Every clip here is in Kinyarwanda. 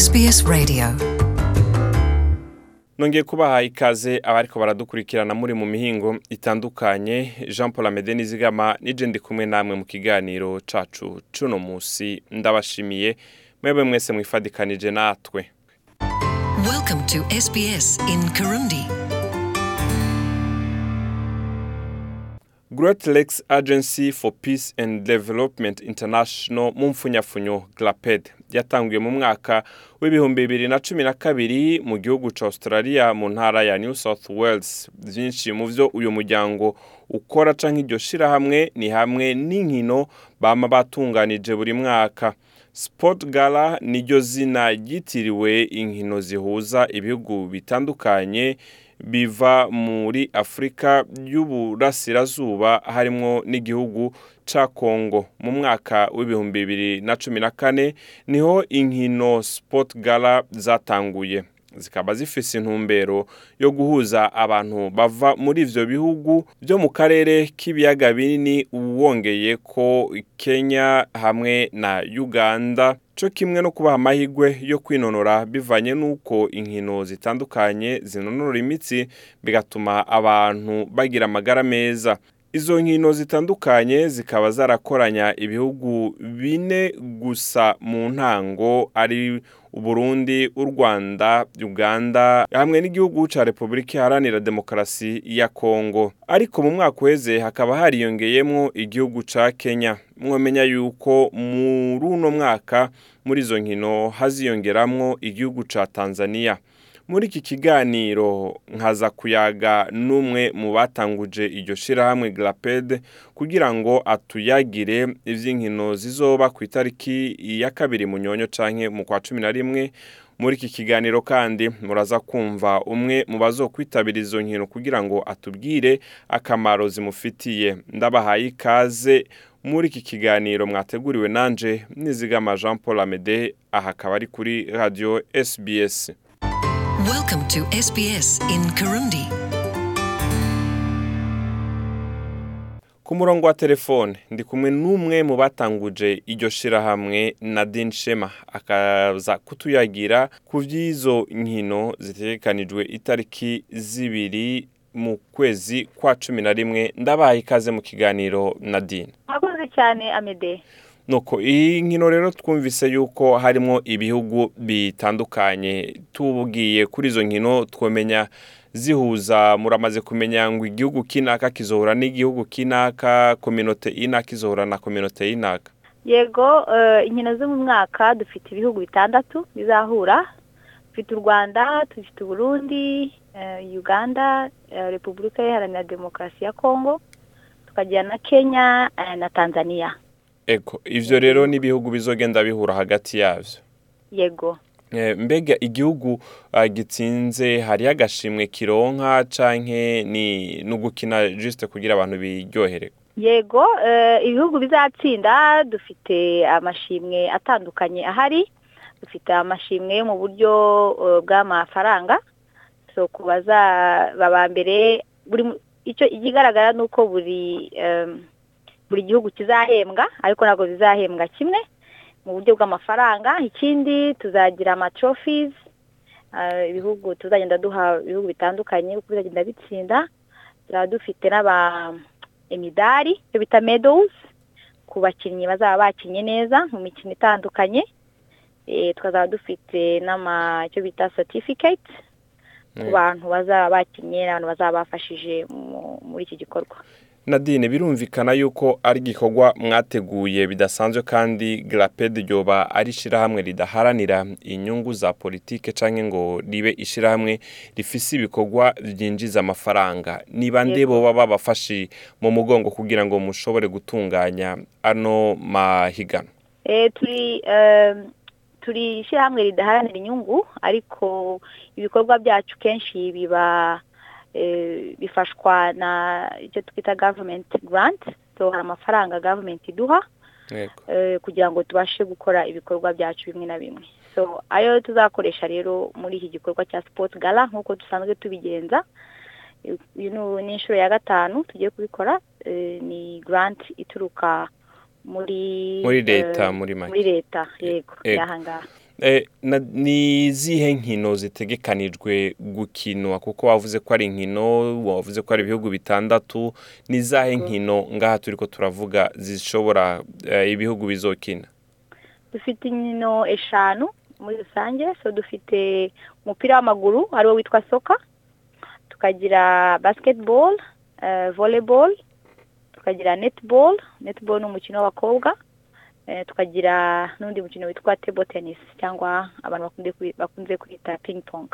SBS Radio. Nongeye kubaha ikaze abariko baradukurikirana muri mu mihingo itandukanye. Jean paul amede nizigama nije ndi kumwe namwe mu kiganiro cacu cuno musi. Ndabashimiye mwebwe mwese mwifadikanije natwe. Welcome to SBS in Kirundi. Great Lakes Agency for Peace and Development International mu mfunyafunyo GLAPED. Yatanguye mu mwaka w'ibihumbi bibiri na cumi na kabiri mu gihugu ca Australia mu ntara ya New South Wales. Vyinshi mu vyo uyu muryango ukora canke iryo shirahamwe ni hamwe n'inkino bama batunganije buri mwaka. Sport Gala niryo zina ryitiriwe inkino zihuza ibihugu bitandukanye biva muri Afurika y'uburasirazuba harimwo n'igihugu ca Kongo mu mwaka w'ibihumbi bibiri na cumi na kane ni ho inkino Sport Gala zatanguye. Zikaba zifise intumbero yo guhuza abantu bava muri ivyo bihugu vyo mu karere k'ibiyaga binini wongeye ko Kenya hamwe na Uganda co kimwe no kubaha amahirwe yo kwinonora bivanye n'uko inkino zitandukanye zinonora imitsi bigatuma abantu bagira amagara meza. Izo nkino zitandukanye zikaba zarakoranya ibihugu bine gusa mu ntango ari Uburundi, u Rwanda, Uganda hamwe n'igihugu ca Republika Iharanira Demokarasi ya Kongo. Ariko mu mwaka uheze hakaba hariyongeyemwo igihugu ca Kenya. Mwomenya yuko muri uno mwaka muri izo nkino haziyongeramwo igihugu ca Tanzania. Muri iki kiganiro nkaza kuyaga n'umwe mu batanguje iryo shirahamwe Glaped kugira ngo atuyagire ivy'inkino zizoba ku itariki ya kabiri munyonyo canke mu kwa cumi na rimwe. Muri iki kiganiro kandi muraza kumva umwe mu bazokwitabira izo nkino kugira ngo atubwire akamaro zimufitiye. Ndabahaye ikaze muri iki kiganiro mwateguriwe nanje nizigama Jean Paul Amede aha akaba ari kuri radio SBS Welcome to SBS in Kirundi. Ku murongo wa telefone ndi kumwe n'umwe mu batanguje iryo shirahamwe Nadine Shema. Akaza kutuyagira ku vy'izo nkino zitegekanijwe itariki zibiri mu kwezi kwa cumi na rimwe. Ndabaye ikaze mu kiganiro Nadine. Murakoze cyane amede. Nuko iyi nkino rero twumvise yuko harimo ibihugu bitandukanye tubwiye kuri izo nkino twamenya zihuza muramaze kumenya ngo igihugu kinaka kizohura n'igihugu kinaka kominote inaka izohura na kominote y'inaka yego eh, inkino zo mu mwaka dufite ibihugu bitandatu bizahura. Dufite u rwanda dufite uburundi eh, uganda eh, repubulika iharanira demokarasi ya kongo tukagira na kenya na tanzania. Ego ivyo rero n'ibihugu bizogenda bihura hagati yavyo. Yego. Eh, mbega igihugu ah, gitsinze hariyo agashimwe kironka canke ni n'ugukina juste kugira abantu biryohere? Yego eh, ibihugu bizatsinda dufite amashimwe atandukanye ahari dufite amashimwe mu buryo eh, bw'amafaranga. So ku bazaba mbere icyo ikigaragara ni uko buri buri gihugu kizahembwa ariko ntabwo zizahembwa kimwe mu buryo bw'amafaranga. Ikindi tuzagira amatrophies eh, ibihugu tuzagenda duha ibihugu bitandukanye uko bizagenda bitsinda. Tuzaba dufite n'aba imidari ibyo bita medals ku bakinnyi bazaba bakinnye neza mu mikino itandukanye. Eh, tukazaba dufite n'ama icyo bita certificate ku Mm. bantu bazaba bakinnye n'abantu bazaba bafashije mu- muri iki gikorwa. Nadine birumvikana yuko ari igikorwa mwateguye bidasanzwe kandi Glaped ryoba ari ishirahamwe ridaharanira inyungu za politike canke ngo ribe ishirahamwe rifise ibikorwa vyinjiza amafaranga. Niba nde Yego. boba babafashe mu mugongo kugira ngo mushobore gutunganya. Ano mahiganwa Eh, turi ishyirahamwe ridaharanira inyungu ariko ibikorwa byacu kenshi biba bifashwa na icyo twita government grant so hari amafaranga government iduha eh, kugira ngo tubashe gukora ibikorwa byacu bimwe na bimwe. So ayo tuzakoresha rero muri iki gikorwa cya sport gala nk'uko dusanzwe tubigenza uyu ni- inshuro ya gatanu tugiye kubikora eh, ni grant ituruka muri muri leta eh, muri leta. Yego Eh, na- ni izihe nkino zitegekanijwe gukinwa? Kuko wavuze ko ari inkino wavuze ko ari ibihugu bitandatu. Ni izahe nkino ngaha turiko turavuga zishobora eh, ibihugu bizokina? Dufite inkino eshanu muri rusange. So dufite umupira w'amaguru ari wo witwa soka. Tukagira basketball uh, volleyball. Tukagira netball. Netball ni umukino w'abakobwa. eh, tukagira n'undi mukino witwa table tennis cyangwa abantu bakunze kwi- bakunze kwita ping pong.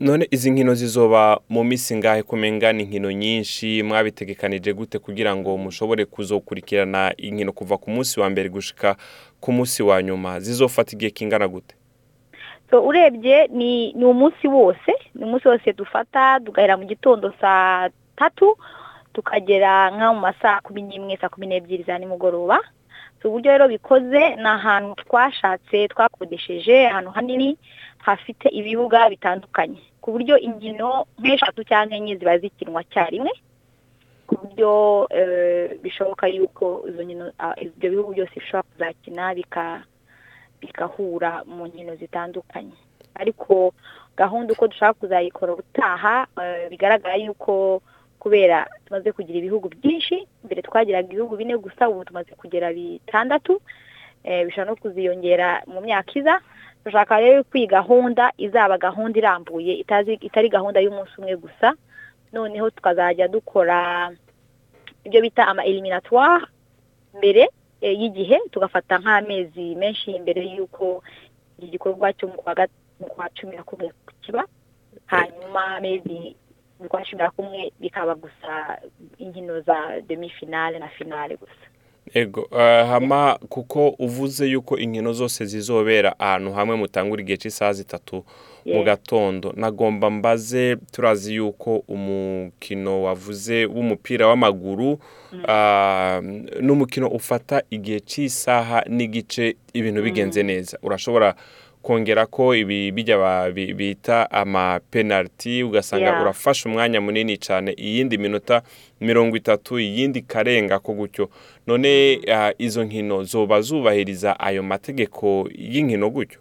None izi nkino zizoba mu minsi ngahe? Kumenga ni inkino nyinshi mwabitegekanije gute kugira ngo mushobore kuzokurikirana inkino kuva ku munsi wa mbere gushika ku munsi wa nyuma? Zizofata igihe kingana gute? So urebye ni ni umunsi wose ni umunsi wose dufata tugahera mu gitondo saa tatu tukagera nka mu masaa kumi n'imwe saa kumi n'ebyiri za nimugoroba. So uburyo rero bikoze ni ahantu twashatse twakodesheje ahantu hanini hafite ibibuga bitandukanye. Ku buryo inkino nk'eshatu cyangwa enye ziba zikinwa cyarimwe ku buryo eh, bishoboka yuko ibyo bihugu byose bishobora kuzakina bigahura mu nkino zitandukanye. Ariko gahunda uko dushaka kuzayikora ubutaha eh, bigaragara yuko kubera tumaze kugira ibihugu byinshi mbere twagiraga ibihugu bine gusa ubu tumaze kugera bitandatu eh, bishobora no kuziyongera mu myaka iza. Dushaka rero ko iyi gahunda izaba gahunda irambuye itari gahunda y'umunsi umwe gusa. Noneho tukazajya dukora ibyo bita ama eliminatoire mbere eh, y'igihe tugafata nk'amezi menshi mbere y'uko iki gikorwa cyo mu kwa cumi na kumwe kiba. Hanyuma amezi na kumwe bikaba gusa inkino za demi finale na finale gusa. Ego eh, hama kuko uvuze yuko inkino zose zizobera ahantu hamwe mutangura igihe cy'isaha zitatu mu gatondo. Nagomba mbaze turazi yuko umukino wavuze w'umupira w'amaguru ah, n'umukino ufata igihe cy'isaha n'igice ibintu bigenze neza. Urashobora kongera ko ibi bijya bita ama penalty ugasanga urafashe umwanya munini cyane iyindi minota mirongo itatu iyindi karenga ko gutyo. None ah, izo nkino zoba zubahiriza ayo mategeko y'inkino gutyo?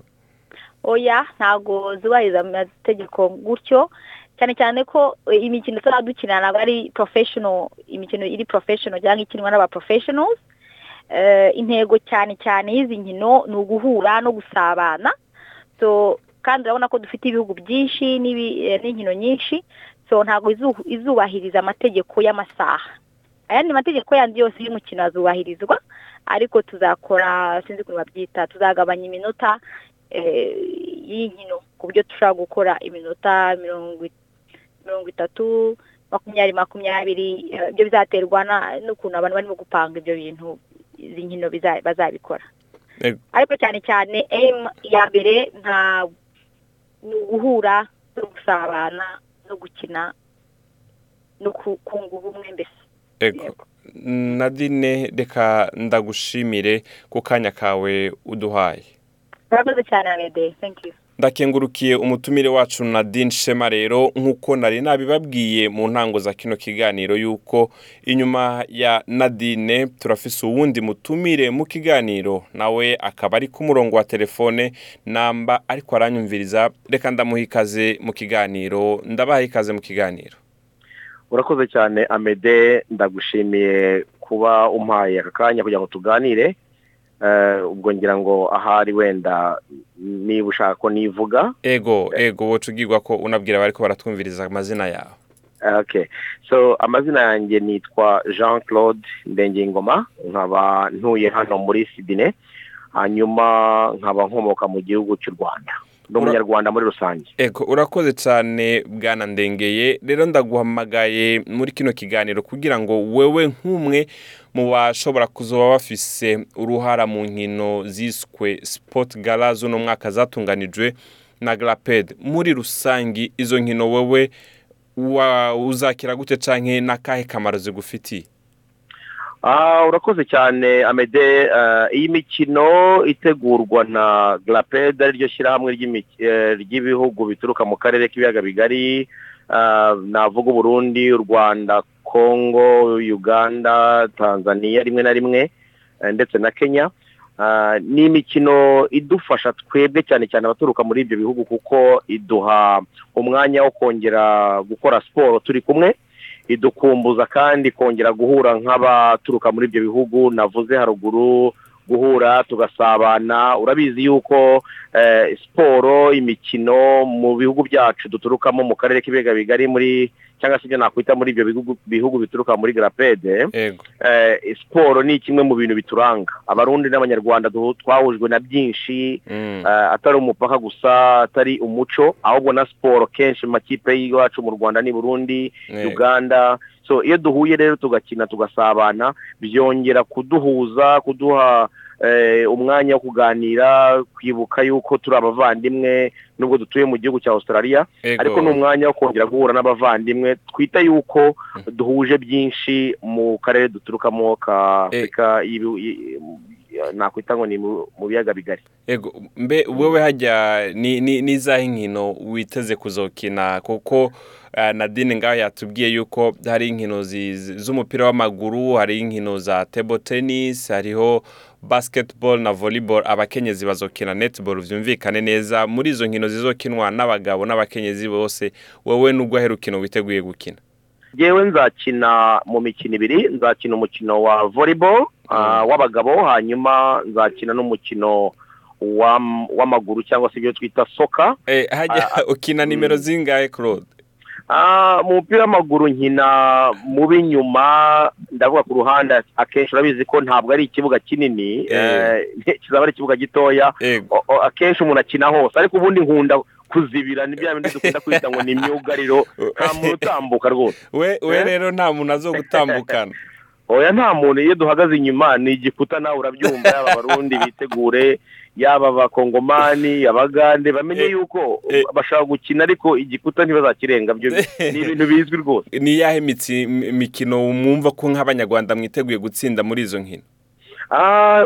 Oya ntabwo zubahiriza amategeko gutyo. Cyane cyane ko eh, imikino tuzaba dukina ntabwo ari professional imikino iri professional cyangwa ikinwa n'aba professionals. Eh, intego cyane cyane y'izi nkino ni uguhura no gusabana. Kandi urabona ko dufite ibihugu byinshi eh, n'inkino nyinshi so ntabwo izu- izubahiriza amategeko y'amasaha ayandi mategeko yandi yose y'umukino azubahirizwa ariko tuzakora sinzi ukuntu babyita tuzagabanya iminota eh, y'inkino ku buryo dushobora gukora iminota mirongo itatu makumyabiri makumyabiri eh, ibyo bizaterwa n'ukuntu abantu barimo gupanga ibyo bintu izi nkino bazabikora. Ariko cyane cyane aim ya mbere nta ni uguhura no gusabana no gukina no ku- kunga ubumwe mbese. Nadine reka ndagushimire ku kanya kawe uduhaye. Murakoze cyane amede thank you. Ndakengurukiye umutumire wacu Nadine Shema rero nk'uko nari nabibabwiye mu ntango za kino kiganiro yuko inyuma ya Nadine turafise uwundi mutumire mu kiganiro nawe akaba ari ku murongo wa telefone namba ariko aranyumviriza. Reka ndamuha ikaze mu kiganiro ndabaha ikaze mu kiganiro. Urakoze cyane amede ndagushimiye kuba umpaye aka kanya kugira ngo tuganire. Ubwo ngira ngo ahari wenda niba ushaka ko nivuga ego ego ugirwa ko unabwira abariko baratwumviriza amazina yawe. Eh, okay so amazina yanjye nitwa jean claude ndengingoma nkaba ntuye hano muri sidine hanyuma nkaba nkomoka mu gihugu cy'u rwanda. Ndi umunyarwanda muri rusange. Ego urakoze cyane bwana ndengeye. Rero ndaguhamagaye muri kino kiganiro kugira ngo wewe nk'umwe mu bashobora kuzoba bafise uruhara mu nkino ziswe sport gala z'uno mwaka zatunganijwe na Glaped muri rusangi izo nkino wewe wa uzakira gute canke n'akahe kamaro zigufitiye? Urakoze cyane amede eh, iyi mikino itegurwa na glaped ari ryo shyirahamwe eh, ry'ibihugu bituruka mu karere k'ibiyaga bigari ah, navuga uburundi u rwanda congo uganda tanzania rimwe na rimwe eh, ndetse na kenya. Ah, ni imikino idufasha twebwe cyane cyane abaturuka muri ibyo bihugu kuko iduha umwanya wo kongera gukora siporo. Turi kumwe idukumbuza kandi kongera guhura nk'abaturuka muri ibyo bihugu. Navuze haruguru guhura tugasabana. Urabizi yuko eh, siporo imikino mu bihugu byacu duturukamo mu karere k'ibiyaga bigari muri cyangwa se ibyo nakwita muri ibyo bihugu, bituruka muri garapede eh, siporo ni kimwe mu bintu bituranga. Abarundi n'abanyarwanda twahujwe na byinshi Mm. eh, atari umupaka gusa atari umuco ahubwo na siporo kenshi mu makipe y'iwacu mu rwanda n'i burundi uganda so iyo duhuye rero tugakina tugasabana byongera kuduhuza kuduha eh, umwanya wo kuganira kwibuka yuko turi abavandimwe nubwo dutuye mu gihugu cya australia ariko ni umwanya wo kongera guhura n'abavandimwe twita yuko duhuje byinshi mu karere duturukamo ka afurika nakwita ngo ni mu biyaga bigari. Ego, mbe wewe hajya ni ni nizahe inkino witeze kuzokina? Kuko uh, Nadine ngaho yatubwiye yuko hari inkino z'umupira w'amaguru hari inkino za table tennis hariho basketball na volleyball. Abakenyezi bazokina netball vyumvikane neza. Muri izo nkino zizokinwa n'abagabo n'abakenyezi bose. Wewe nubwo herukino witeguye gukina? Yewe nzakina mu mikino ibiri nzakina umukino wa volleyball ah, w'abagabo hanyuma nzakina n'umukino w'am- w'amaguru cyangwa se ibyo twita soka eh hajya ukina nimero zingahe Claude? Ah, mu mupira w'amaguru nkina mu b'inyuma ndavuga ku ruhande akenshi urabizi ko ntabwo ari ikibuga kinini Eh. eh, kizaba ari ikibuga gitoya. Akenshi umuntu akina hose ariko ubundi nkunda kuzibira ni bya bindi dukunda kwita ngo ni imyugariro nta muntu utambuka rwose we we Eh? rero nta muntu azogutambukana oya nta muntu iyo duhagaze inyuma ni igikuta nawe urabyumva yaba abarundi bitegure yaba abakongomani abagande bamenye Eh, yuko eh. bashaka gukina ariko igikuta ntibazakirenga byo ni ibintu bizwi rwose ni iyahe mikino mwumva ko nk'abanyarwanda mwiteguye gutsinda muri izo nkino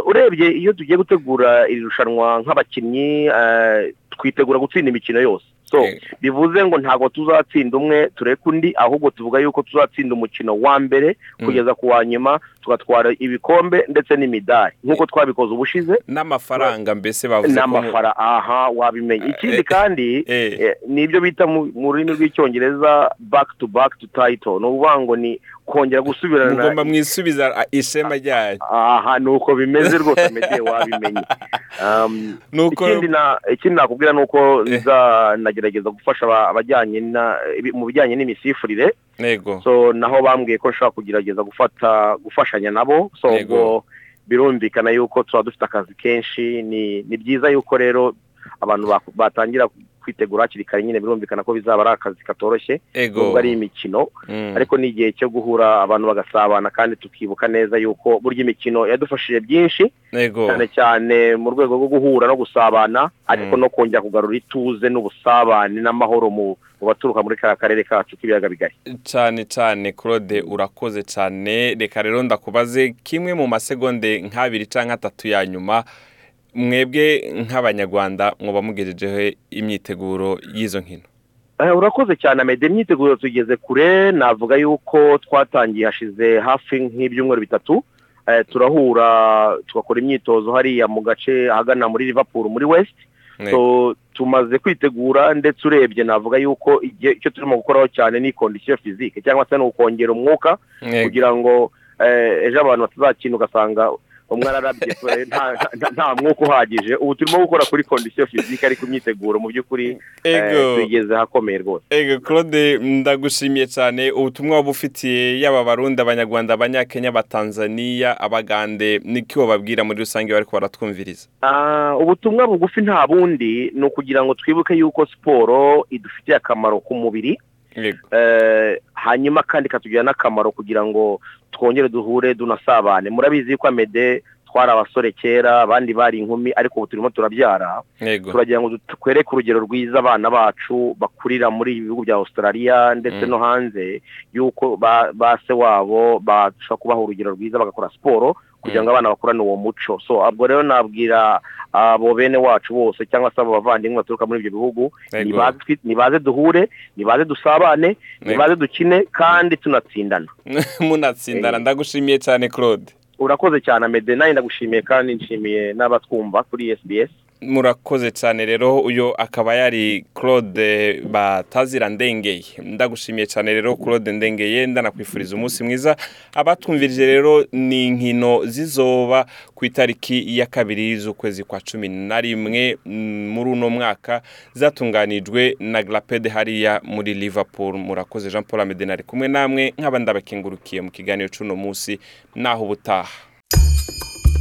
urebye iyo tugiye gutegura iri rushanwa nk'abakinnyi eh, twitegura gutsinda imikino yose so Eh. bivuze ngo ntabwo tuzatsinda umwe tureke undi ahubwo tuvuga yuko tuzatsinda umukino wa mbere kugeza ku wa nyuma tugatwara ibikombe ndetse n'imidari. Nk'uko twabikoze ubushize n'amafaranga mbese bavuze ko mu- n'amafara. Aha wabimenye. Ikindi Eh, kandi eh. eh, ni ibyo bita mu rurimi rw'icyongereza back to back to title. Ni ukuvuga ngo ni kongera gusubirana mugomba mwisubiza ishema ryanyu aha ni uko bimeze rwose medeye wabimenye. Um, ikindi na ikindi nakubwira ni uko nzanagerageza gufasha aba- abajyanye mu bijyanye n'imisifurire so naho bambwiye ko nshobora kugerageza gufata gufashanya nabo. So ubwo birumvikana yuko tuba dufite akazi kenshi. Ni ni byiza yuko rero abantu batangira kwitegura hakiri kare nyine birumvikana ko bizaba ari akazi katoroshye nubwo ari imikino. Mm. ariko ni igihe cyo guhura abantu bagasabana kandi tukibuka neza yuko burya imikino yadufashije byinshi. Cyane cyane mu rwego rwo guhura no gusabana ariko Mm. no kongera kugarura ituze n'ubusabane n'amahoro mu baturuka muri kariya karere kacu k'ibiyaga bigari. Cyane cyane claude urakoze cyane. Reka rero ndakubaze kimwe mu masegonde nk'abiri cyangwa atatu ya nyuma mwebwe nk'abanyarwanda muba mugejejeho imyiteguro y'izo nkino? Eh, urakoze cyane amede imyiteguro tugeze kure navuga yuko twatangiye hashize hafi nk'ibyumweru bitatu. Eh, turahura tugakora imyitozo hariya mu gace ahagana muri liverpool muri west. Tumaze kwitegura ndetse urebye navuga yuko icyo turimo gukoraho cyane ni kondisiyo fizike cyangwa se ni ukongera umwuka kugira ngo eh, ejo abantu batazakina ugasanga umwe ararabye nta- mwuka uhagije. Ubu turimo gukora kuri kondisiyo fizike ariko imyiteguro mu by'ukuri eh, tugeze ahakomeye rwose. Ego Claude ndagushimiye cyane. Ubutumwa waba ufitiye yaba abarundi abanyarwanda abanyakenya abatanzaniya abagande niki bababwira muri rusange bari baratwumviriza Ah, ubutumwa bugufi nta bundi ni ukugira ngo twibuke yuko siporo idufitiye akamaro ku mubiri hanyuma kandi ikatugirira n'akamaro kugira ngo twongere duhure dunasabane. Murabizi yuko amede twari abasore kera abandi bari inkumi ariko ubu turimo turabyara. Turagira ngo twereke urugero rwiza abana bacu bakurira muri ibi bihugu bya australia ndetse Mm. no hanze yuko ba se wabo bashobora kubaha urugero rwiza bagakora siporo kugira ngo abana bakurane uwo muco. So ubwo rero nabwira abo bene wacu bose cyangwa se abo bavandimwe baturuka muri ibyo bihugu nibaze duhure nibaze dusabane nibaze dukine kandi tunatsindana. Munatsindana. Ndagushimiye cyane Claude. Urakoze cyane amede nawe ndagushimiye kandi nshimiye n'abatwumva kuri SBS murakoze cyane rero uyu akaba yari claude batazira ndengeye. Ndagushimiye cyane rero claude ndengeye ndanakwifuriza umunsi mwiza. Abatwumvirije rero ni inkino zizoba ku itariki ya kabiri z'ukwezi kwa cumi na rimwe mm, muri uno mwaka. Zatunganijwe na glapede hariya muri liverpool. Murakoze jean paul amede kumwe namwe nk'aba ndabakengurukiye mu kiganiro cy'uno munsi. Naho ubutaha.